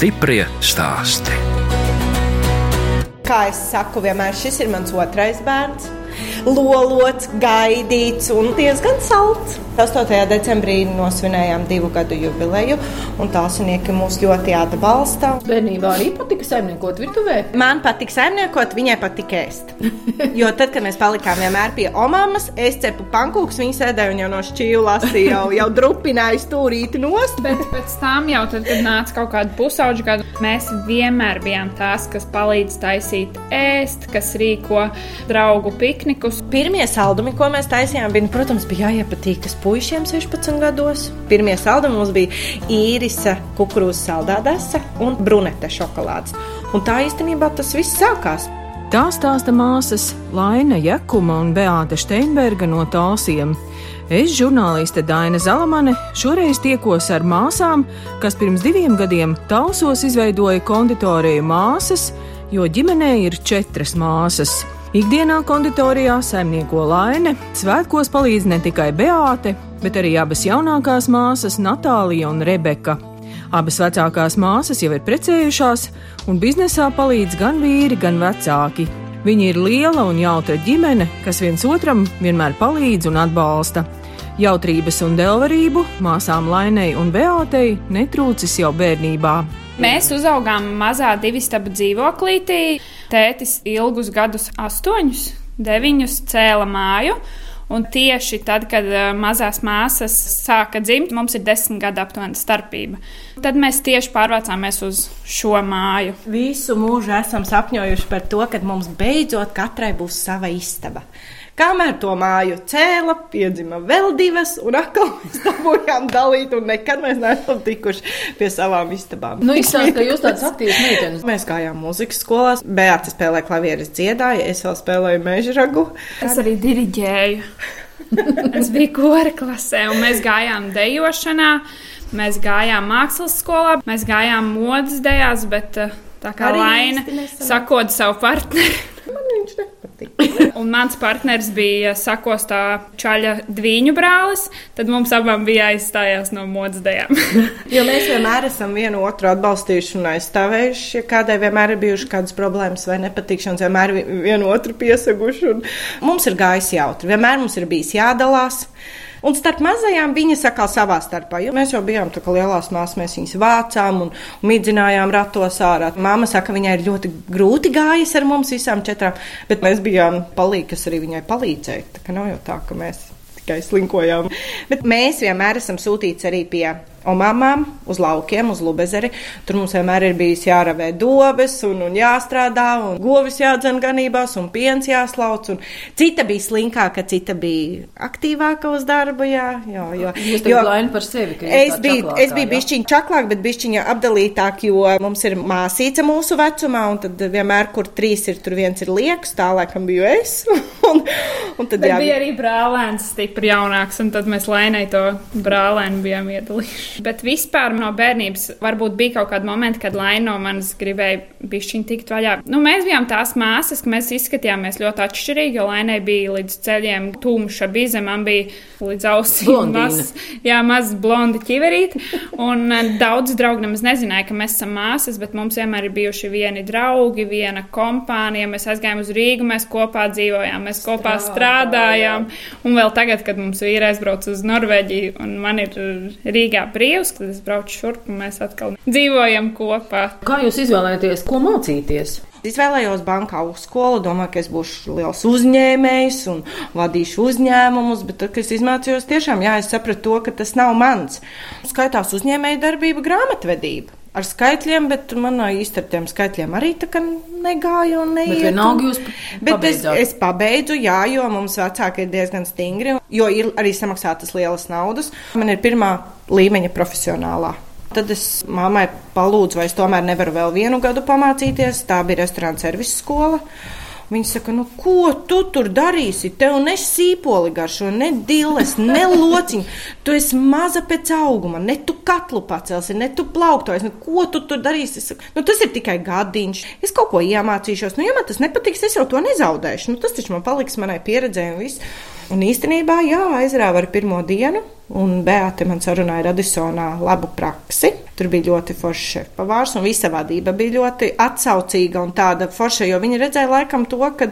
Stiprie stāsti. Kā es saku, vienmēr šis ir mans otrais bērns lolots, gaidīts un diezgan salds. 8. decembrī nosvinējām divu gadu jubileju, un tālsinieki mūs ļoti atbalsta. Bērnībā arī patika saimniekot virtuvē. Man patika saimniekot, viņai patika ēst. jo tad, kad mēs palikām vienmēr pie omamas, es cepu pankūks, viņa sēdēja un jau no šķīvja lasīja, jau, jau drupināja stūrīti nost. Bet pēc tam jau tad, kad nāca kaut kāda pusauģa gada, mēs vienmēr bijām tās, kas palīdz taisīt ēst, kas rīko draugu piknikus. Pirmie saldumi, ko mēs taisījām, bija, protams, bija jāiepatīk puišiem 16 gados. Pirmie saldumi mums bija īrisa, kukurūzas saldādasa un brunete šokolādes. Un tā īstenībā tas viss sākās. Tā stāsta māsas Laina Jakuma un Beāta Steinberga no Tālsiem. Es, žurnāliste Daina Zalamane, šoreiz tiekos ar māsām, kas pirms diviem gadiem Talsos izveidoja konditoriju māsas, jo ģimenē ir četras māsas. Ikdienā konditorijā saimnieko Laine, svētkos palīdz ne tikai Beāte, bet arī abas jaunākās māsas Natālija un Rebeka. Abas vecākās māsas jau ir precējušās, un biznesā palīdz gan vīri, gan vecāki. Viņi ir liela un jautra ģimene, kas viens otram vienmēr palīdz un atbalsta. Jautrības un delvarību māsām Lainei un Beātei netrūcis jau bērnībā. Mēs uzaugām mazā divistabu dzīvoklītī. Tētis ilgus gadus, astoņus, deviņus, cēla māju. Un tieši tad, kad uh, mazās māsas sāka dzimt, mums ir desmit gadu aptuveni starpība. Tad mēs tieši pārvācāmies uz šo māju. Visu mūžu esam sapņojuši par to, ka mums beidzot katrai būs sava istaba. Kamēr to māju cēla, piedzima vēl divas, un atkal mēs dabūjām dalīt, un nekad mēs neesam tikuši pie savām istabām. Nu, izstāst, ka jūs tāds aktīvs meitenes. Mēs gājām muzikas skolās, Beata spēlēja klavieres dziedāja, es vēl spēlēju mežragu. Es arī diriģēju. es biju kora klasē, un mēs gājām dejošanā, mēs gājām mākslas skolā, mēs gājām modes dejās, bet eh, tā kā Arī Laina sakot savu partneri. Man viņš nepatīk. Un mans partneris bija sakostā čaļa dviņu brālis, tad mums abām bija jāizstājās no modes dejām. Jo mēs vienmēr esam vienu otru atbalstījuši un aizstāvējuši. Ja kādai vienmēr ir bijušas kādas problēmas vai nepatikšanas, vienmēr vi- vienu otru piesaguši. un Mums ir gājis jautri, vienmēr mums ir bijis jādalās. Un starp mazajām viņas atkal savā starpā. Jo mēs jau bijām tā kā lielās māsas, mēs viņas vācām un, midzinājām ratos ārā. Māma saka, ka viņai ir ļoti grūti gājis ar mums visām četrām, bet mēs bijām palīgi, kas arī viņai palīdzēja. Tā kā nav jau tā, ka mēs tikai slinkojām. Bet mēs vienmēr esam sūtīti arī pie omām uz laukiem, uz Lubezeri. Tur mums vienmēr ir bijis jāravē dobes un, un jāstrādā, un govis jādzen ganībās, un piens jāslauc. Un cita bija slinkāka, cita bija aktīvāka uz darbu. Jā, jā, jo, Jūs tagad laini par sevi, ka es biju, čaklākā, es biju bišķiņa čaklāk, bet bišķiņa apdalītāk, jo mums ir māsīca mūsu vecumā, un tad vienmēr, kur trīs ir, tur viens ir liekas, tā laikam biju es. un, un tad Bet jā, bija arī brālēns, stipri jaunāks, un tad mēs Lainai to brālēnu bijām iedalījuši. Bet vispār no bērnības varbūt bija kaut kādi momenti, kad Laina no manis gribēja bišķiņ tikt vaļā. Nu, mēs bijām tās māsas, ka mēs izskatījāmies ļoti atšķirīgi, jo Lainai bija līdz ceļiem tumša bize, man bija līdz ausīm mazs, jā, mazs blondi ķiverīti. Un eh, daudz draugi nemaz nezināja, ka mēs esam māsas, bet mums vienmēr ir bijuši vieni draugi, viena kompānija. Mēs aizgājām uz Rīgu, mēs kopā dzīvojām, mēs kopā strādājām. Un vēl tagad, kad mums vīri aizbrauc uz Norvēģiju, un man ir Rīgā brīvs, tad es braucu šurp, un mēs atkal dzīvojam kopā. Kā jūs izvēlēties, ko mācīties? Izvēlējos bankā uz skolu, domāju, ka es būšu liels uzņēmējs un vadīšu uzņēmumus, bet tad, kad es izmācījos, tiešām jā, es sapratu to, ka tas nav mans. Skaitās uzņēmēja darbība, grāmatvedība. Ar skaitļiem, bet manā īstenībā ar tiem skaitļiem arī tā kā negāja un neiet. vienalga jūs Bet es, pabeidzāt. es pabeidzu, jā, jo mums vecāki ir diezgan stingri, jo ir arī samaksātas lielas naudas. Man ir pirmā līmeņa profesionālā. Tad es mammai palūdzu, vai es tomēr nevaru vēl vienu gadu pamācīties. Tā bija restorāna servisa skola. Viņa saka, nu, ko tu tur darīsi? Tev ne sīpoli garšo, ne dilles, ne lociņu. Tu esi maza pēc auguma, ne tu katlu pacelsi, ne tu plauktojies. Nu, ko tu tur darīsi? Saku, nu, tas ir tikai gadiņš. Es kaut ko iemācīšos. Nu, ja man tas nepatiks, es jau to nezaudēšu. Nu, tas taču man paliks manai pieredzē un viss. Un īstenībā, jā, aizrāva ar pirmo dienu. Un Beata man sarunāja Radisonā labu praksi. Tur bija ļoti foršs šefpavārs, un visa vadība bija ļoti atsaucīga un tāda forša, jo viņi redzēja laikam to, ka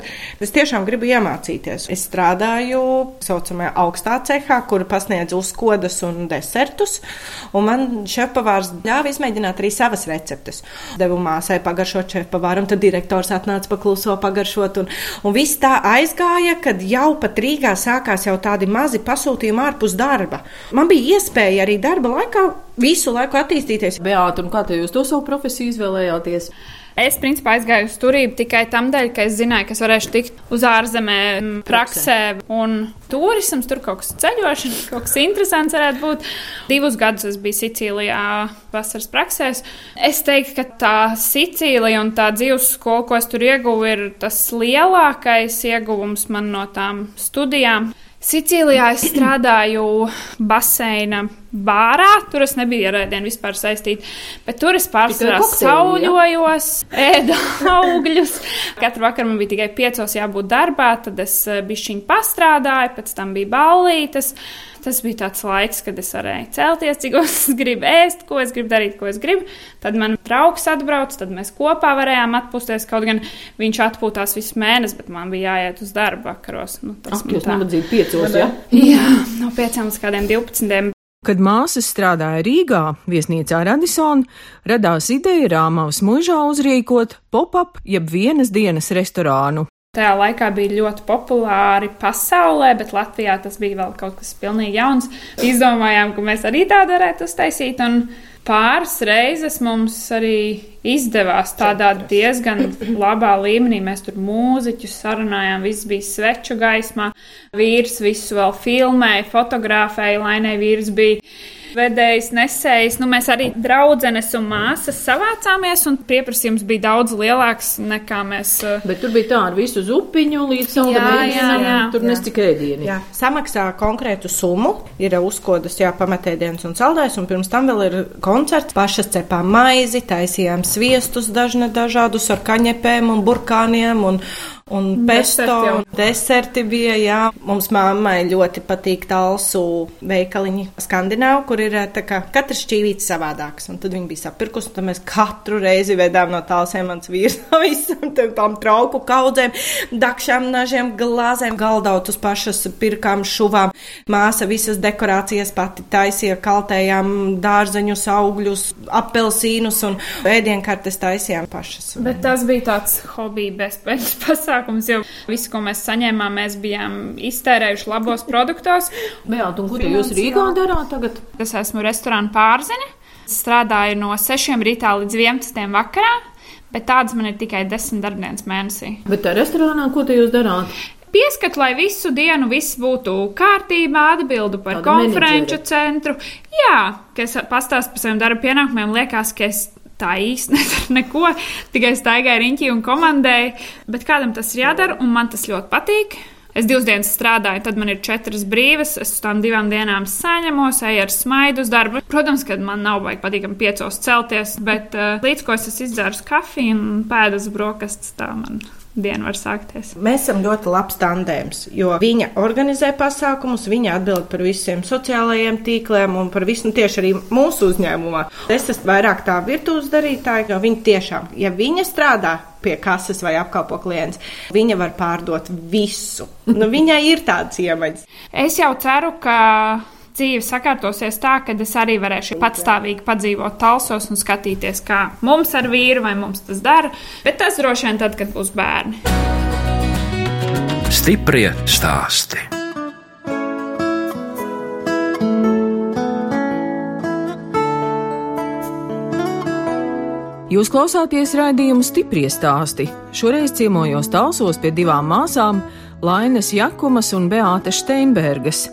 es tiešām gribu iemācīties. Es strādāju saucamajā augstā cehā, kur pasniedz uzkodas un desertus, un man šefpavārs ļāva izmēģināt arī savas receptes. Devu māsai pagaršot šefpavāru, un tad direktors atnāca pakluso pagaršot, un, un viss tā aizgāja, kad jau pat Rīgā sākās jau tādi mazi pasūtījumi ārpus darba. Man bija iespēja arī darba laikā visu laiku attīstīties. Beāta, un kā jūs to savu profesiju izvēlējāties? Es principā aizgāju uz turību tikai tam dēļ, ka es zināju, ka es varēšu tikt uz ārzemēm, praksē un turisms, tur kaut kas ceļošana, kaut kas interesants varētu būt. Divus gadus es biju Sicīlijā vasaras praksēs. Es teiktu, ka tā Sicīlija un tā dzīves skola, ko es tur ieguvu, ir tas lielākais ieguvums man no tām studijām. Sicīlijā es strādāju baseina bārā. Tur es nebiju ar ēdienu vispār saistīta, bet tur es pārsvarā sauļojos, ēdu augļus. Katru vakaru man bija tikai piecos jābūt darbā, tad es eh, bišķiņu pastrādāju, pēc tam bija ballītes. Tas bija tāds laiks, kad es varēju celties, cik es gribu ēst, ko es gribu darīt, ko es gribu. Tad man draugs atbrauc, tad mēs kopā varējām atpūsties. Kaut gan viņš atpūtās visu mēnesi, bet man bija jāiet uz darbu vakaros. Nu, tas Ak, jūs nevadzīja piecos, ja? Jā, no pieciem līdz kādiem divpadsmitiem. Kad māsas strādāja Rīgā, viesnīcā Radisson, radās ideja Rāmavas mužā uzrīkot pop-up jeb vienas dienas restorānu. Tajā laikā bija ļoti populāri pasaulē, bet Latvijā tas bija vēl kaut kas pilnīgi jauns. Izdomājām, ka mēs arī tādu varētu uztaisīt. Un pāris reizes mums arī izdevās tādā diezgan labā līmenī. Mēs tur mūziķus sarunājām, viss bija sveču gaismā. Vīrs visu vēl filmēja, fotografēja, lainē vīrs bija vedējs, nesējs. Nu, mēs arī draudzenes un māsas savācāmies, un pieprasījums bija daudz lielāks nekā mēs. Uh... Bet tur bija tā ar visu zupiņu līdz saldumiem. Tur nes tikai ēdienu. Samaksā konkrētu summu, ir uzkodas, jā, pamatēdienas un saldājs, un pirms tam vēl ir koncerts. Pašas cepām maizi, taisījām sviestus dažne dažādus ar kaņepēm un burkāniem. Un, Un pesto un deserti bija, jā. Mums mammai ļoti patīk talsu veikaliņi Skandināvu, kur ir tā kā katrs šķīvīts savādāks. Un tad viņi bija sapirkus, un tad mēs katru reizi vedām no talsiem mans vīrs no visam tām trauku kaudzēm, dakšām nažiem, glāzēm, galdautus pašas pirkām šuvām. Māsa visas dekorācijas pati taisīja, kaltējām dārzeņus, augļus, apelsīnus un ēdienkartes taisījām pašas. Bet tas bija tāds hobija bezpējas pasākums pasākums, jo visu, ko mēs saņēmām, mēs bijām iztērējuši labos produktos. Jā, un ko jūs Rīgā darāt tagad? Es esmu restorāna pārziņa. Strādāju no 6 rītā līdz 11 vakarā, bet tādas man ir tikai 10 darbdienas mēnesī. Bet tā restorānā, ko jūs darāt? Pieskat, lai visu dienu viss būtu kārtībā, atbildu par Tāda konferenču menedžere. centru. Jā, ka es pastāstu par saviem darba pienākumiem, liekas, ka es tā īsti nedaru neko, tikai staigāju riņķī un komandēju. Bet kādam tas ir jādara, un man tas ļoti patīk. Es divas dienas strādāju, tad man ir četras brīvas. Es uz tām divām dienām saņemos, eju ar smaidu uz darbu. Protams, ka man nav baigi patīkami piecos celties, bet uh, līdz ko es izdzēru kafiju un pēdas brokastis, tā man diena var sākties. Mēs esam ļoti labs tandēms, jo viņa organizē pasākumus, viņa atbild par visiem sociālajiem tīkliem un par visu nu, tieši arī mūsu uzņēmumā. Es esmu vairāk tā virtuves darītāja, jo viņa tiešām, ja viņa strādā pie kases vai apkalpo klients, viņa var pārdot visu. Nu, viņai ir tāds iemaņas. Es jau ceru, ka dzīve sakārtosies tā, ka es arī varēšu patstāvīgi padzīvot talsos un skatīties, kā mums ar vīru vai mums tas dara. Bet tas droši vien tad, kad būs bērni. Stiprie stāsti. Jūs klausāties raidījumu stipri stāstī. Šoreiz ciemojos talsos pie divām māsām, Lainas Jakumas un Beāte Steinbergas.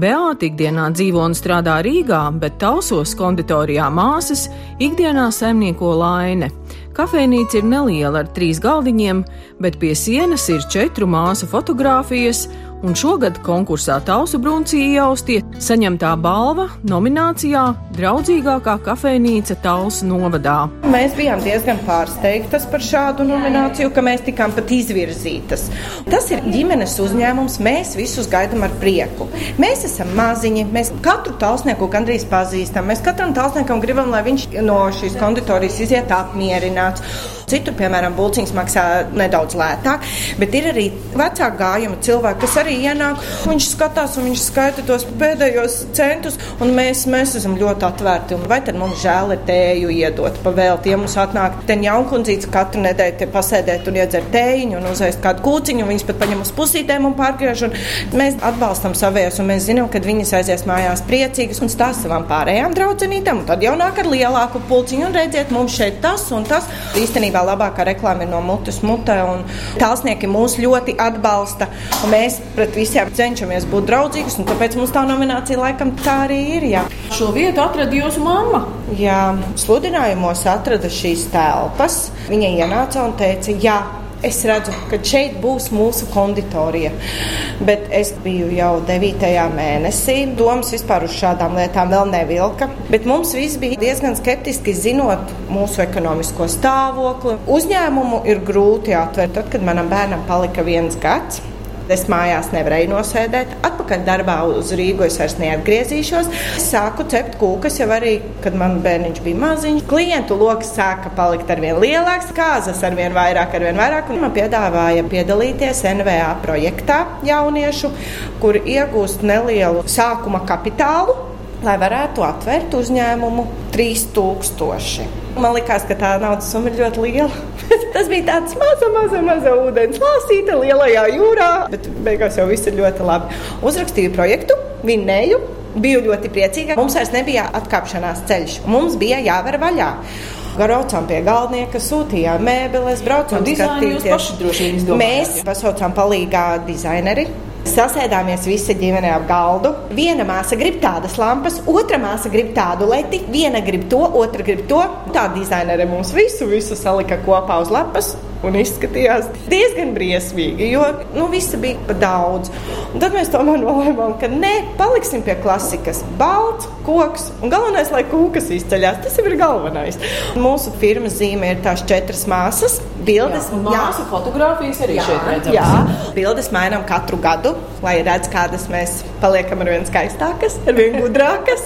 Beāte ikdienā dzīvo un strādā Rīgā, bet Talsos konditorijā māsas ikdienā saimnieko Laine. Kafejnīca ir neliela ar trīs galdiņiem, bet pie sienas ir četru māsu fotogrāfijas un šogad konkursā Tausu Brunci ieaustie saņemtā balva nominācijā Draudzīgākā kafejnīca Tausu novadā. Mēs bijām diezgan pārsteigtas par šādu nomināciju, ka mēs tikām pat izvirzītas. Tas ir ģimenes uzņēmums, mēs visus gaidām ar prieku. Mēs esam maziņi, mēs katru talsnieku gandrīz pazīstam. Mēs katram talsniekam gribam, lai viņš no šīs konditorijas iziet apmierināts. Citur, piemēram, bulciņas maksā nedaudz lētāk, bet ir arī vecāka gājuma cilvēki, kas arī ienāk. Viņš skatās un viņš skaita tos pēdējos centus, un mēs, mēs esam ļoti atvērti. Un vai tad mums žēl ir tēju iedot pa vēl tiem mums atnāk ten jaunkundzīts katru nedēļu te pasēdēt un iedzert tējiņu un uzēst kādu kūciņu, un viņas pat paņem uz pusītēm un pārgriež. Un mēs atbalstam savējos, un mēs zinām, ka viņas aizies mājās priecīgas un stāsta savām pārējām draudzenītēm, un tad jau nāk ar lielāku pulciņu un redziet, mums šeit tas un tas. Īstenībā labākā reklāma ir no mutes mutē, un tālsnieki mūs ļoti atbalsta. Mēs pret visiem cenšamies būt draudzīgus, un tāpēc mums tā nominācija laikam tā arī ir. Jā. Šo vietu atrada jūsu mamma. Jā, sludinājumos atrada šīs telpas. Viņa ienāca un teica, jā, es redzu, ka šeit būs mūsu konditorija. Bet es biju jau 9. mēnesī. Domas vispār uz šādām lietām vēl nevilka. Bet mums viss bija diezgan skeptiski, zinot mūsu ekonomisko stāvokli. Uzņēmumu ir grūti atvērt. Tad, kad manam bērnam palika viens gads, Es mājās nevarēju nosēdēt. Atpakaļ darbā uz Rīgu es vairs neatgriezīšos. Es sāku cept kūkas jau arī, kad man bērniņš bija maziņš. Klientu lokus sāka palikt ar vien lielāks, kāzas ar vien vairāk, ar vien vairāk. Un man piedāvāja piedalīties NVA projektā jauniešu, kur iegūst nelielu sākuma kapitālu lai varētu atvērt uzņēmumu 3000. Man liekas, ka tā naudas summa ir ļoti liela. Tas bija tāds maza, maza, maza ūdens lāsīte lielajā jūrā, bet beigās jau viss ir ļoti labi. Uzrakstīju projektu, vinnēju, biju ļoti priecīga. Mums vairs nebija atkāpšanās ceļš, mums bija jāver vaļā. Braucām pie galvenieka, sūtījām mēbeles, braucām skatīties. Mēs pasaucām palīgā dizaineri Sasēdāmies visi ģimene ap galdu. Viena māsa grib tādas lampas, otra māsa grib tādu leti, viena grib to, otra grib to. Tā dizainere mums visu, visu salika kopā uz lapas un izskatījās diezgan briesmīgi, jo nu, visa bija pa daudz. Un tad mēs tomēr nolēmām, ka nē, paliksim pie klasikas. Balts, koks un galvenais, lai kūkas izceļās. Tas jau ir galvenais. Mūsu firmas zīme ir tās četras māsas. Bildes, jā, māsu fotografijas arī jā, šeit redzams. Jā, bildes mainām katru gadu, lai redz, kādas mēs paliekam ar vien skaistākas, ar vien gudrākas.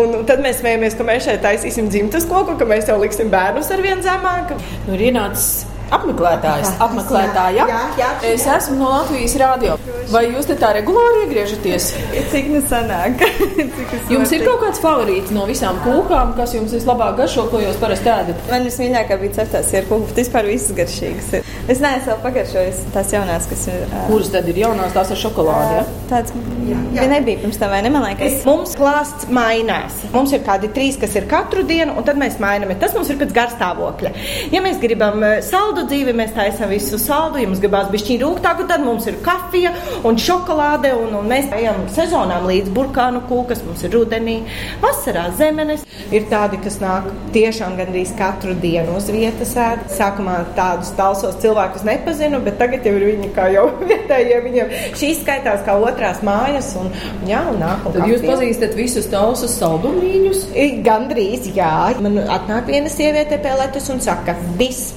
Un tad mēs smējamies, ka mēs šeit taisīsim dzimtas koku, ka mēs jau liksim bērnus ar vien zemāk. Nu, ir ienācis apmeklētājs, apmeklētāja. Jā, jā, jā, es esmu no Latvijas rādio. Vai jūs te tā regulāri iegriežaties? Cik nu sanāk? Cik jums ir kaut kāds favorīts no visām kūkām, kas jums vislabāk garšo, ko jūs parasti ēdat? Man vismīļākā bija ceptās ir kūka, vispār visas garšīgas. Ir. Es neesmu vēl pagaršojis tās jaunās, kas ir. Uh, Kuras tad ir jaunās, tās ar šokolādi? Ja? Tāds jā, jā. nebija pirms tam, vai ne? Man liekas, mums klāsts mainās. Mums ir kādi trīs, kas ir katru dienu, un tad mēs mainām. Tas mums ir pēc garstāvokļa. Ja mēs gribam saldu dzīvi, mēs taisām visu saldu. Ja mums gribās bišķiņ rūgtāku, tad mums ir kafija un šokolāde, un, un mēs ejam sezonām līdz burkānu kūkas. Mums ir rudenī, vasarā zemenes. Ir tādi, kas nāk tiešām gandrīz katru dienu uz vietas ēd. Sākumā tādus talsos cilvēkus cilvēkus nepazinu, bet tagad jau ir viņi kā jau vietējie. Viņiem šīs skaitās kā otrās mājas. Un, jā, un nāk, un Tad jūs pazīstat visus tausus saldumīņus? Gandrīz, jā. Man atnāk viena sieviete pie letes un saka, viss,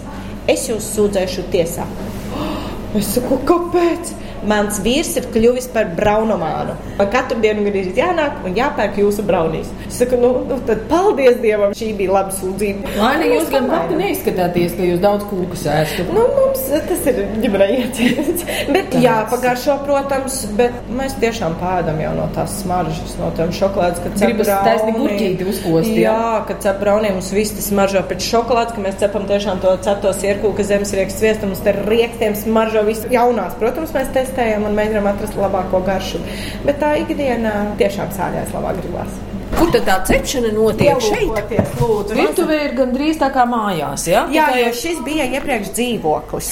es jūs sūdzēšu tiesā. Es saku, kāpēc? Mans vīrs ir kļuvis par braunomānu. Man katru dienu ir jānāk un jāpērk jūsu braunīs. Es saku, nu, nu tad paldies Dievam, šī bija laba sūdzība. Laini, jūs gan pati neizskatāties, ka jūs daudz kūkas ēstu. Nu, mums tas ir ģimenei iecienīts. bet Tāds. jā, pagaršo, protams, bet mēs tiešām pēdam jau no tās smaržas, no tām šokolādes, kad Gribas taisni gurķīti uzkost. Jā, jā kad cep brauniem mums viss tas smaržo pēc šokolādes, ka mēs cepam tiešām to cepto sierkūku zemes riekstu sviestu, mums te riekstiem smaržo visu jaunās. Protams, mēs testējam testējam un mēģinām atrast labāko garšu. Bet tā ikdienā tiešām sāļās labāk gribās. Kur tad tā cepšana notiek? Šeit, lūdzu. Virtuvē ir gandrīz tā kā mājās, ja? Jā, jo šis bija iepriekš dzīvoklis.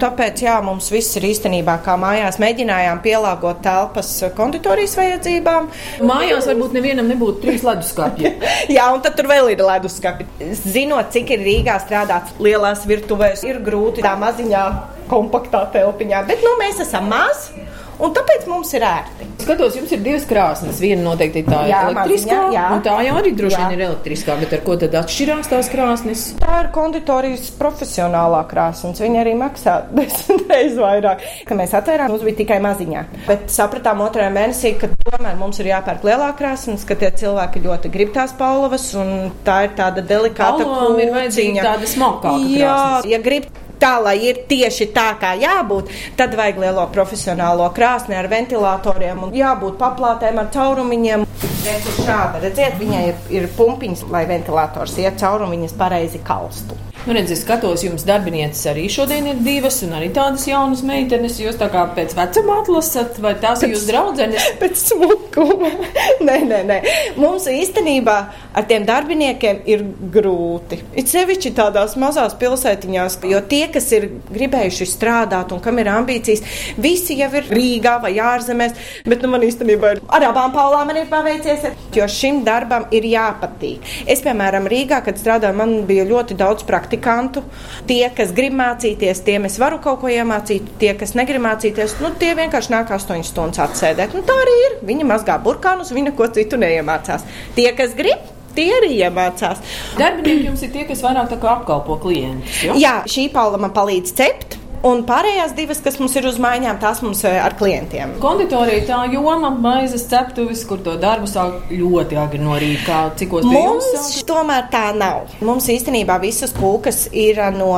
Tāpēc, jā, mums viss ir īstenībā kā mājās. Mēģinājām pielāgot telpas konditorijas vajadzībām. Mājās varbūt nevienam nebūtu trīs leduskapji. jā, un tad tur vēl ir leduskapi. Zinot, cik ir Rīgā strādāts lielās virtuvēs, ir grūti tā maziņā kompaktā telpiņā. Bet nu, mēs esam mazi. Un tāpēc mums ir ērti. Skatos, jums ir divas krāsnes. Viena noteikti tā ir Jā, elektriskā, maziņā, jā. un tā jau arī droši Jā. vien ir elektriskā, bet ar ko tad atšķirās tās krāsnes? Tā ir konditorijas profesionālā krāsa, un viņa arī maksā desmit reizes vairāk. Kad mēs atvērām, mums bija tikai maziņā. Bet sapratām otrajā mēnesī, ka tomēr mums ir jāpērk lielā krāsa, un ka tie cilvēki ļoti grib tās paulavas, un tā ir tāda delikāta kūciņa. tāda smalkāka Jā, krāsnes. ja grib tā, lai ir tieši tā, kā jābūt, tad vajag lielo profesionālo krāsni ar ventilatoriem un jābūt paplātēm ar caurumiņiem. Redz, ir šāda, redziet, viņai ir, ir pumpiņas, lai ventilators iet cauri un viņas pareizi kalstu. Nu, redz, es skatos, jums darbinieces arī šodien ir divas, un arī tādas jaunas meitenes. Jūs tā kā pēc vecuma atlasat, vai tās ir jūsu draudzenes? Pēc smukuma. nē, nē, nē. Mums īstenībā ar tiem darbiniekiem ir grūti. It sevišķi tādās mazās pilsētiņās, jo tie, kas ir gribējuši strādāt un kam ir ambīcijas, visi jau ir Rīgā vai ārzemēs. Bet nu, man īstenībā ir ar abām paulām man ir paveicies, jo šim darbam ir jāpatīk. Es, piemēram, Rīgā, kad strādāju, man bija ļoti daudz praktikantu. Tie, kas grib mācīties, tiem es varu kaut ko iemācīt. Tie, kas negrib mācīties, nu, tie vienkārši nāk 8 stundas atsēdēt. Nu, tā arī ir. Viņi mazgā burkānus, viņi neko citu neiemācās. Tie, kas grib, tie arī iemācās. Darbinieki jums ir tie, kas vairāk apkalpo klientus. jo? Jā, šī paula man palīdz cept. Un pārējās divas, kas mums ir uz mājām, tās mums ir ar klientiem. Konditorija tā joma, maizes ceptuves, kur to darbu sāk ļoti agri no rīta. Pie jums Mums tomēr tā nav. Mums īstenībā visas kūkas ir no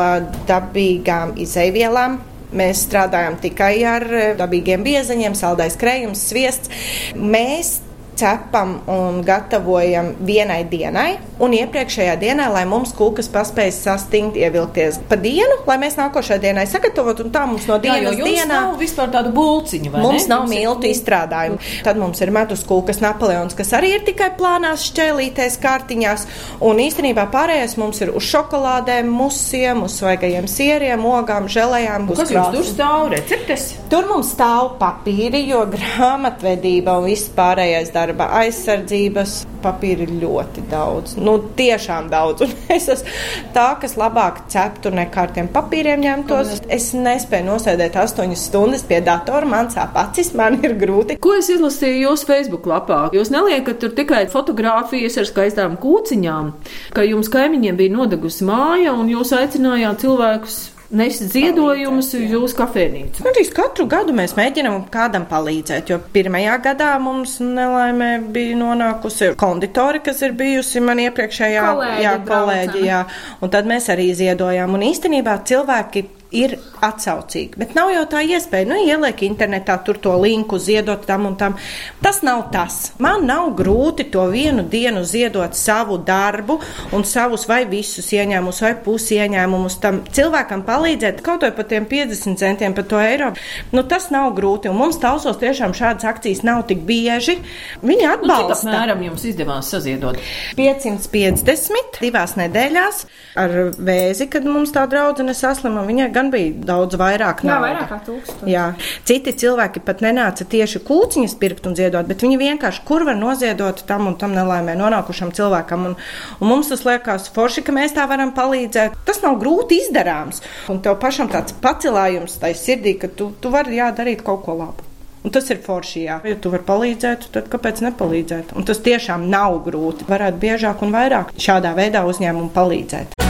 dabīgām izaivielām. Mēs strādājam tikai ar eh, dabīgiem biezaņiem, saldais krējums, sviests. Mēs cepam un gatavojam vienai dienai, un iepriekšējā dienā, lai mums kūkas paspējas sastingt, ievilkties pa dienu, lai mēs nākošajā dienai sagatavotu, un tā mums no Jā, dienas jums dienā. nav vispār tādu bulciņu, Mums ne? nav Jums ir miltu izstrādājumu. Tad mums ir medus kūkas Napoleons, kas arī ir tikai plānās šķēlītēs kārtiņās. Un īstenībā pārējais mums ir uz šokolādēm, musiem, uz svaigajiem sieriem, ogām, želējām. Kas jums tur stāv? Receptes? Tur mums stāv papīri, jo grāmatvedība un viss pārējais darba aizsardzības papīri ir ļoti daudz. Nu, tiešām daudz. Un es esmu tā, kas labāk ceptu nekā ar tiem papīriem ņemtos. Es nespēju nosēdēt astoņas stundas pie datora, man sāp acis, man ir grūti. Ko es izlasīju jūsu Facebook lapā? Jūs neliekat tur tikai fotogrāfijas ar skaistām kūciņām, ka jums kaimiņiem bija nodegusi māja un jūs aicinājāt cilvēkus nest ziedojumus uz jūsu kafejnīcu. Arī katru gadu mēs mēģinām kādam palīdzēt, jo pirmajā gadā mums nelaimē bija nonākusi konditori, kas ir bijusi man iepriekšējā Kolēģi jā, braucam. kolēģi, jā, un tad mēs arī ziedojām. Un īstenībā cilvēki ir atsaucīgi, bet nav jau tā iespēja, nu, ieliek internetā tur to linku, ziedot tam un tam. Tas nav tas. Man nav grūti to vienu dienu ziedot savu darbu un savus vai visus ieņēmumus vai pusi ieņēmumus tam cilvēkam palīdzēt, kaut vai par tiem 50 centiem par to eiro. Nu, tas nav grūti, un mums tausos tiešām šādas akcijas nav tik bieži. Viņi Nu, atbalsta. apmēram jums izdevās saziedot? 550 divās nedēļās ar vēzi, kad mums tā draudzene saslima. Viņai gan bija daudz vairāk Jā, naudas. vairāk kā tūkstoši. Citi cilvēki pat nenāca tieši kūciņas pirkt un ziedot, bet viņi vienkārši kur var noziedot tam un tam nelaimē nonākušam cilvēkam. Un, un mums tas liekas forši, ka mēs tā varam palīdzēt. Tas nav grūti izdarāms. Un tev pašam tāds pacelājums tai sirdī, ka tu, tu vari jā, darīt kaut ko labu. Un tas ir forši, jā. Ja tu vari palīdzēt, tad kāpēc nepalīdzēt? Un tas tiešām nav grūti. Varētu biežāk un vairāk šādā veidā uzņēmumu palīdzēt.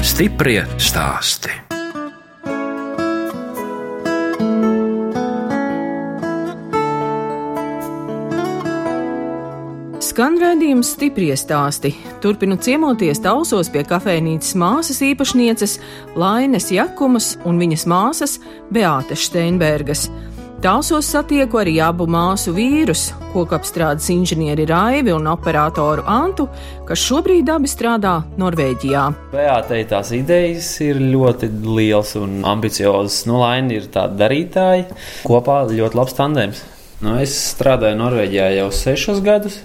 Stiprie stāsti. Skan redzējums stiprie stāsti. Turpinu ciemoties tausos pie kafejnīcas māsas īpašnieces Lainas Jakumas un viņas māsas Beātes Steinbergas. Tausos satieku arī abu māsu vīrus, kokapstrādes inženieri Raivi un operatoru Antu, kas šobrīd abi strādā Norvēģijā. Beātei tās idejas ir ļoti liels un ambiciozas. Nu, Laina ir tāda darītāja. Kopā ļoti labs tandēms. Nu, es strādāju Norvēģijā jau sešus gadus.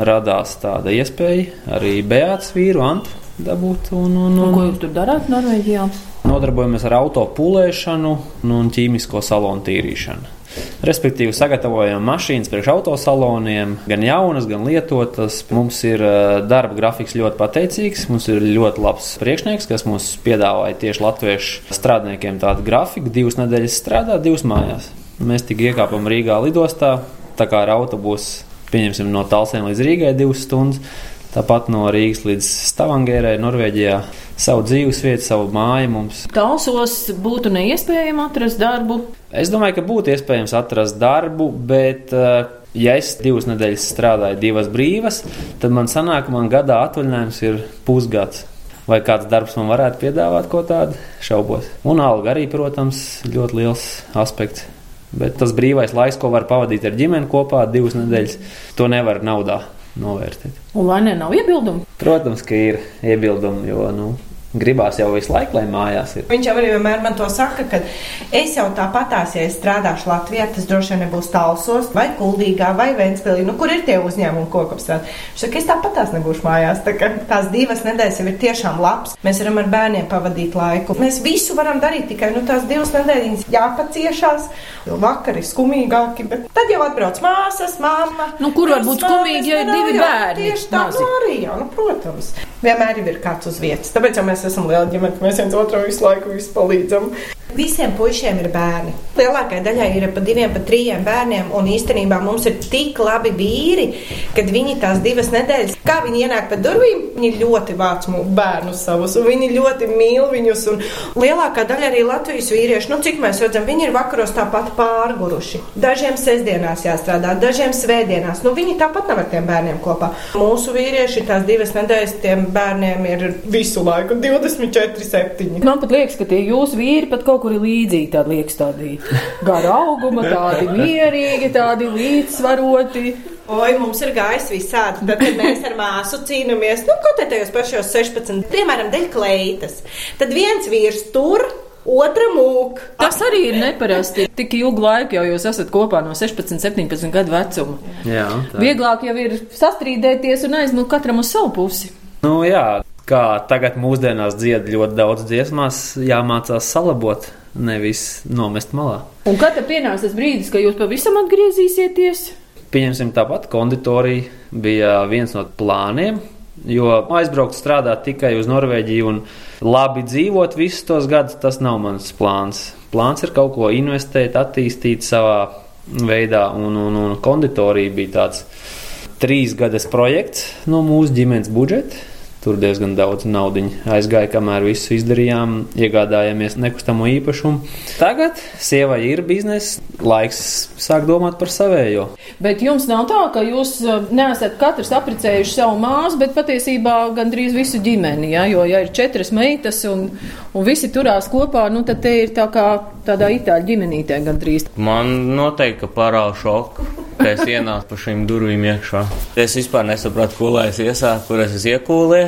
Radās tāda iespēja arī Beātas vīru Antu dabūt. Un, un, Un ko un jūs tur darāt Norvēģijā? Nodarbojamies ar auto pūlēšanu un ķīmisko salonu tīrīšanu. Respektīvi, sagatavojam mašīnas priekš autosaloniem, gan jaunas, gan lietotas. Mums ir darba grafiks ļoti pateicīgs. Mums ir ļoti labs priekšnieks, kas mums piedāvāja tieši latviešu strādniekiem tādu grafiku. Divas nedēļas strādā, divas mājās. Mēs tik iekāpam Rīgā lidostā, tā kā ar autobusu, pieņemsim no Talsiem līdz Rīgai divas stundas. Tāpat no Rīgas līdz Stavangērai, Norvēģijā, savu dzīvesvietu, savu māju mums. Talsos būtu neiespējami atrast darbu. Es domāju, ka būtu iespējams atrast darbu, bet. Ja es divas nedēļas strādāju, divas brīvas, tad man sanāk, man gadā atvaļinājums ir pusgads. Vai kāds darbs man varētu piedāvāt ko tādu? Šaubos. Un alga arī, protams, ļoti liels aspekts. Bet tas brīvais laiks, ko var pavadīt ar ģimeni kopā, divas nedēļas, to nevar naudā novērtēt. Un vai ne nav iebildumu? Protams, ka ir iebildumi, jo nu, gribās jau visu laiku, lai mājās ir. Viņš jau arī vienmēr man to saka, ka es jau tāpatās, ja es strādāšu Latvijā, tas droši vien nebūs Talsos vai Kuldīgā vai Ventspilī, nu, kur ir tie uzņēmumi, ko apstrādā. Viņš saka, es tāpatās nebūšu mājās, tā kā tās divas nedēļas jau ir tiešām labs. Mēs varam ar bērniem pavadīt laiku. Mēs visu varam darīt, tikai nu, tās divas nedēļas jāpaciešās, jo vakar ir skumīgāki, bet tad jau atbrauc māsas, mamma. Nu, kur var būt skumīgi, ja ir divi bērni? Tieši tā, nu, arī, jā, nu, protams. Vienmēr ir kāds uz vietas. Tāpēc jau mēs esam liela ģimene, mēs viens otram visu laiku visu palīdzam. Visiem puišiem ir bērni. Lielākajai daļai ir pa diviem, pa trījiem bērniem, un īstenībā mums ir tik labi vīri, kad viņi tās divas nedēļas, kā viņi ienāk pa durvīm, viņi ļoti vāc mūsu bērnus savus, un viņi ļoti mīl viņus. Lielākā daļa arī Latvijas vīrieši, nu cik mēs redzam, viņi ir vakaros tāpat pārguruši. Dažiem sestdienās jāstrādā, dažiem svētdienās. Nu, viņi tāpat nav ar tiem bērniem kopā. Mūsu vīrieši tās divas nedēļas tiem bērniem ir visu laiku 24, 7. Man pat liekas, ka tie jūsu vīri pat kaut kur ir līdzīgi. Tādi liekas, tādi gara auguma, tādi mierīgi, tādi līdzsvaroti. Oi, mums ir gājis visādi. Tad, kad mēs ar māsu cīnāmies, nu, kaut tajos pašos 16, piemēram, dēļ kleitas, tad viens vīrs tur. Otra mūka. Tas arī ir neparasti. Tik ilgu laiku jau jūs esat kopā no 16, 17 gadu vecuma. Jā, tā. Vieglāk jau ir sastrīdēties un aizmukt katram uz savu pusi. Nu, jā, kā tagad mūsdienās dzied ļoti daudz dziesmās, jāmācās salabot, nevis nomest malā. Un kad pienāks tas brīdis, kad jūs pavisam atgriezīsieties? Pieņemsim tāpat, konditorija bija viens no plāniem. Jo aizbraukt strādāt tikai uz Norvēģiju un labi dzīvot visus tos gadus, tas nav mans plāns. Plāns ir kaut ko investēt, attīstīt savā veidā, un, un, un konditorija bija tāds trīs gadas projekts no mūsu ģimenes budžeta. Tur diezgan daudz naudas aizgāja, kamēr visu izdarījām, iegādājāmies nekustamo īpašumu. Tagad sievai ir biznesa, laiks sāk domāt par savējo. Bet jums nav tā, ka jūs eh, neesat katrs apprecējuši savu māsu, bet patiesībā gandrīz visu ģimeni. Ja? Jo, ja ir četras meitas un, un visi turās kopā, nu, tad te ir tā kā tādā itāļu ģimenītē gandrīz. Man noteikti parāda šoku, ka es ienācu pa šīm durvīm iekšā. Es vispār nesapratu, ko lai es iesāku, kur es esmu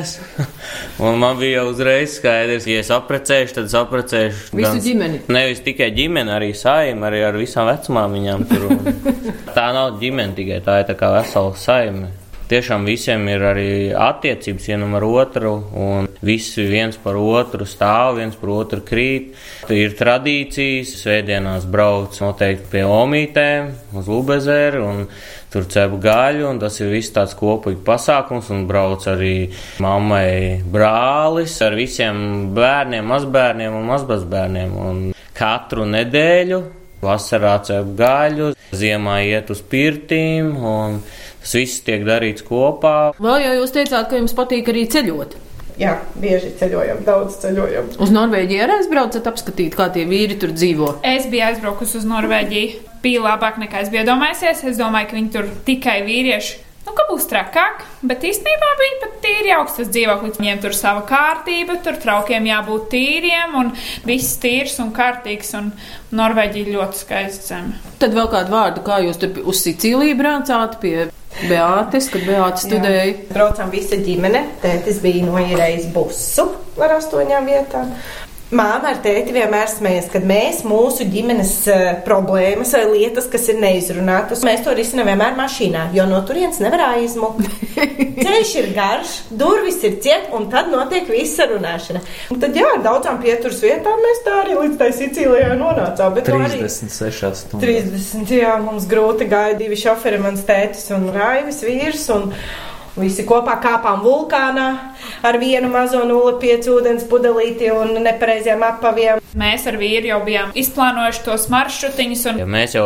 iekūlies. Un man bija uzreiz skaidrs, ja es apprecēšu, tad es apprecēšu visu gan, ģimeni. Nevis tikai ģimeni, arī saimē, arī ar visām vecumām viņām tur. tā nav ģimene tikai, tā ir tā kā vesela saime. Tiešām visiem ir arī attiecības vienam ar otru, un visi viens par otru stāv, viens par otru krīt. Ir tradīcijas, svētdienās brauc noteikti pie omītēm uz Lubezeru, un tur cep gaļu, un tas ir viss tāds kopīgs pasākums, un brauc arī mammai brālis ar visiem bērniem, mazbērniem un mazbazbērniem. Un katru nedēļu vasarā cep gaļu, ziemā iet uz pirtīm, un tas viss tiek darīts kopā. Vēl jau jūs teicāt, ka jums patīk arī ceļot. Jā, bieži ceļojam, daudz ceļojam. Uz Norvēģiju arī aizbraucat, apskatīt, kā tie vīri tur dzīvo. Es biju aizbraukusi uz Norvēģiju. Bija labāk nekā es biju domājusies. Es domāju, ka viņi tur tikai vīrieši. Nu, ka būs trakāk, bet īstenībā bija pat tīri augstas dzīvoklis. Viņiem tur sava kārtība, tur traukiem jābūt tīriem un viss tīrs un kārtīgs. Un Norvēģija ļoti skaista zeme. Tad vēl kādu vārdu, kā jūs tur uz Sicīliju braucāt pie Beātes, kad Beāte studēja. Jā. Braucām visa ģimene. Tētis bija noierējis busu ar astoņām vietām. Māma ar tēti vienmēr smējas, kad mēs mūsu ģimenes uh, problēmas vai lietas, kas ir neizrunātas, mēs to risinām vienmēr mašīnā, jo no turienes nevar aizmukt. Ceļš ir garš, durvis ir ciet, un tad notiek visa runāšana. Un tad, jā, ar daudzām pieturas vietām mēs tā arī līdz tai Sicīlijai nonācām. Bet 36 stundas. 30, jā, mums grūti gāja divi šoferi, mans tētis un Raivis vīrs. Un, Visi kopā kāpām vulkānā ar vienu mazo 0,5 ūdens pudelīti un nepareiziem apaviem. Mēs ar vīru jau bijām izplānojuši tos maršrutiņus. Un... Ja mēs jau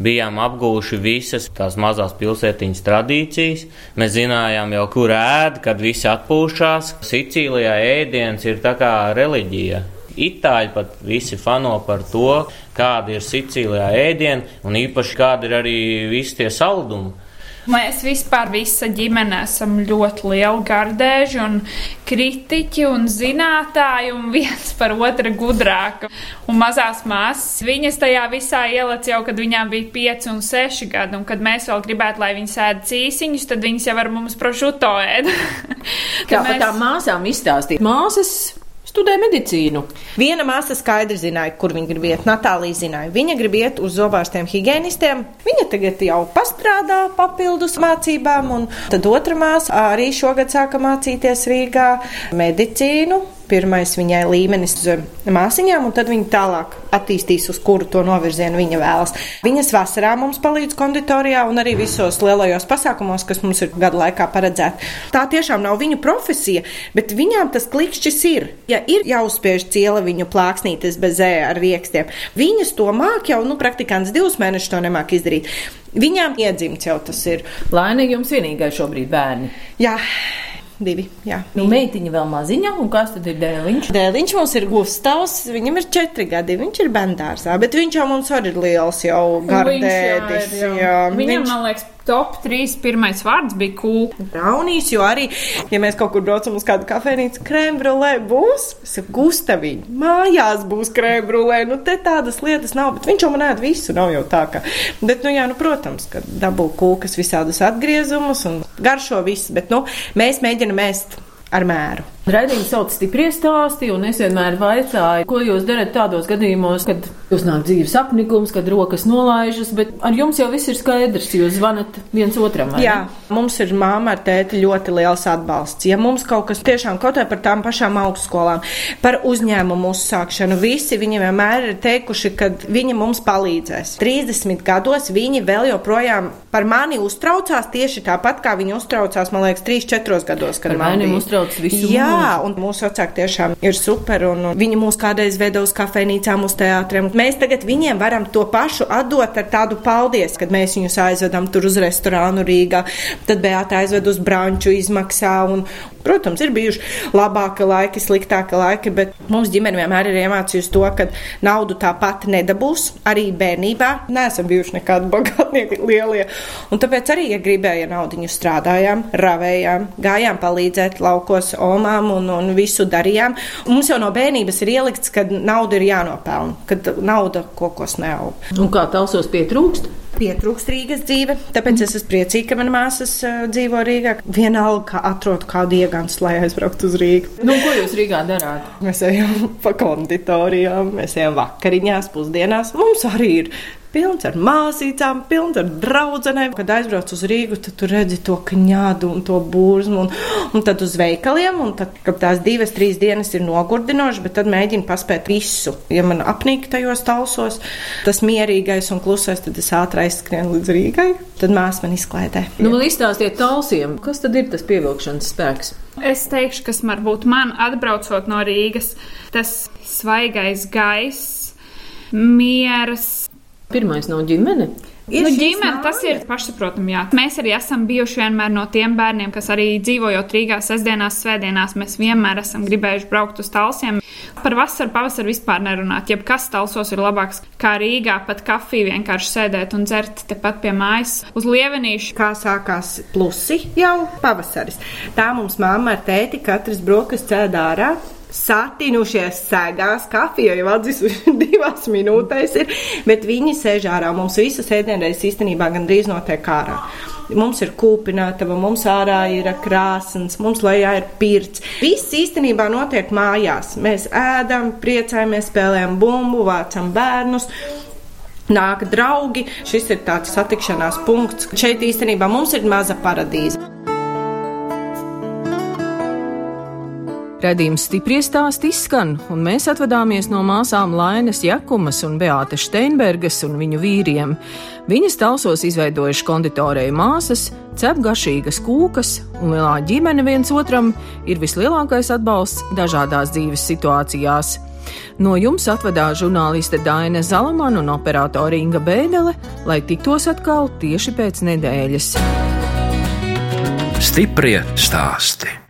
bijām apgūši visas tās mazās pilsētiņas tradīcijas. Mēs zinājām jau, kur ēd, kad visi atpūšās. Sicīlijā ēdiens ir tā kā reliģija. Itāļi pat visi fano par to, kāda ir Sicīlijā ēdiena un īpaši kāda ir arī visi tie saldumi. Mēs vispār visa ģimene esam ļoti lieli gardēži un kritiķi un zinātāji un viens par otru gudrāka. Un mazās māsas, viņas tajā visā ielec jau, kad viņām bija 5 un 6 gadi, un kad mēs vēl gribētu, lai viņas ēd cīsiņus, tad viņas jau ar mums prošuto ēd. Kā mēs... par tām māsām izstāstīt? Māsas studē medicīnu. Viena māsa skaidri zināja, kur viņa grib iet. Natālija zināja, viņa grib iet uz zobārstiem, higienistiem. Viņa tagad jau pastrādā papildus mācībām, un tad otra māsa arī šogad sāka mācīties Rīgā medicīnu pirmais viņai līmenis uz eh, māsiņām, un tad viņa tālāk attīstīs, uz kuru to novirzienu viņa vēlas. Viņas vasarā mums palīdz konditorijā un arī visos lielajos pasākumos, kas mums ir gadu laikā paredzēti. Tā tiešām nav viņu profesija, bet viņām tas klikšķis ir. Ja ir jāuzspiež ciela viņu plāksnītes bez ē ar riekstiem, viņas to māk jau, nu, praktikants divus mēnešus to nemāk izdarīt. Viņām iedzimts jau tas ir. Laimīgi jums vienīgais šobrīd bērni. Jā. Divi. Jā, nu, meitiņa vēl maziņa, un kas tad ir dēliņš? Dēliņš mums ir Gustavs, viņam ir četri gadi, viņš ir bendārsā, bet viņš jau mums arī ir liels, jau gardēdis. Jā, jā. Viņam, viņš... man liekas, top 3 pirmais vārds bija cool. Braunīs, jo arī, ja mēs kaut kur braucam uz kādu kafejnīcu, krēmbrulē būs, Gustaviņa, mājās būs krēmbrulē, nu te tādas lietas nav, bet viņš jau man ēd visu, nav jau tā, ka, bet, nu jā, nu, protams, ka dabū kūkas visādus atgriezumus un garšo visu, bet, nu, mēs mēģinam ēst ar mēru. Raidījums sauc stiprie stāsti, un es vienmēr vaicāju, ko jūs darat tādos gadījumos, kad jūs nāk dzīves apnikums, kad rokas nolaižas, bet ar jums jau viss ir skaidrs, jūs zvanat viens otram. Jā, mums ir māma ar tēti ļoti liels atbalsts. Ja mums kaut kas tiešām kaut kā par tām pašām augstskolām, par uzņēmumu uzsākšanu, visi viņi vienmēr ir teikuši, ka viņi mums palīdzēs. 30 gados viņi vēl joprojām par mani uztraucās tieši tāpat, kā viņi uztraucās, man liekas, 3-4 gados, kad man bija. uztrauc visu. Jā, Jā, un mūsu vecāki tiešām ir super, un viņi mūs kādreiz veda uz kafejnīcām, uz teātriem. Mēs tagad viņiem varam to pašu atdot ar tādu paldies, kad mēs viņus aizvedam tur uz restorānu Rīgā, tad Beata aizved uz branču izmaksā, un, protams, ir bijuši labāki laiki, sliktāki laiki, bet mums ģimene vienmēr ir iemācījusi to, ka naudu tāpat nedabūs arī bērnībā. Neesam bijuši nekādi bagātnieki lielie, un tāpēc arī, ja gribēja naudiņu strādājām, ravējām, gājām palīdzēt laukos omām un, un visu darījām. Un mums jau no bērnības ir ielikts, ka nauda ir jānopelna, kad nauda kokos neaug. Un kā tausos pietrūkst? Pietrūkst Rīgas dzīve, tāpēc es esmu priecīga, ka mana māsas dzīvo Rīgā. Vienalga, kā atrodu kādu iegānstu, lai aizbrauktu uz Rīgu. Nu, ko jūs Rīgā darāt? Mēs ejam pa konditorijām, mēs ejam vakariņās, pusdienās. Mums arī ir pilns ar māsīcām, pilns ar draudzenēm. Kad aizbrauc uz Rīgu, tad tu redzi to kņādu un to burzmu, un, un tad uz veikaliem, un tad, kad tās divas, trīs dienas ir nogurdinošas, bet tad mēģinu paspēt visu. Ja man apnīk tajos talsos, tas mierīgais un klusais, tad es ātri aizskrienu līdz Rīgai, tad māsa man izklaidē. Nu, man izstāstiet talsiem, kas tad ir tas pievilkšanas spēks? Es teikšu, kas varbūt man atbraucot no Rīgas, tas svaigais gaiss, mieras, Pirmais nav ģimene. Ir nu, ģimene, tas ir pašsaprotami. Jā. Mēs arī esam bijuši vienmēr no tiem bērniem, kas arī dzīvojot Rīgā sestdienās, svētdienās. Mēs vienmēr esam gribējuši braukt uz talsiem. Par vasaru, pavasaru vispār nerunāt. Jebkas talsos ir labāks kā Rīgā, pat kafiju vienkārši sēdēt un dzert tepat pie mājas uz lievenīšu. Kā sākās plusi jau pavasaris. Tā mums mamma ar tēti katrs brokas cēdā ārā satinušies sēgās, kafija jau atdzisuši divās minūtēs, ir, bet viņi sēž ārā. Mums visas ēdienreizes īstenībā gandrīz notiek ārā. Mums ir kūpinātava, mums ārā ir krāsns, mums lejā ir pirts. Viss īstenībā notiek mājās. Mēs ēdam, priecājamies, spēlējam bumbu, vācam bērnus nāk draugi. Šis ir tāds satikšanās punkts. Šeit īstenībā mums ir maza paradīze. Redījums stipri stāst izskan, un mēs atvadāmies no māsām Lainas Jakumas un Beāta Steinbergas un viņu vīriem. Viņas talsos izveidojuši konditorēju māsas, cep garšīgas kūkas, un lielā ģimene viens otram ir vislielākais atbalsts dažādās dzīves situācijās. No jums atvedās žurnāliste Daina Zalamana un operātore Inga Bēdelē, lai tiktos atkal tieši pēc nedēļas. Stiprie stāsti!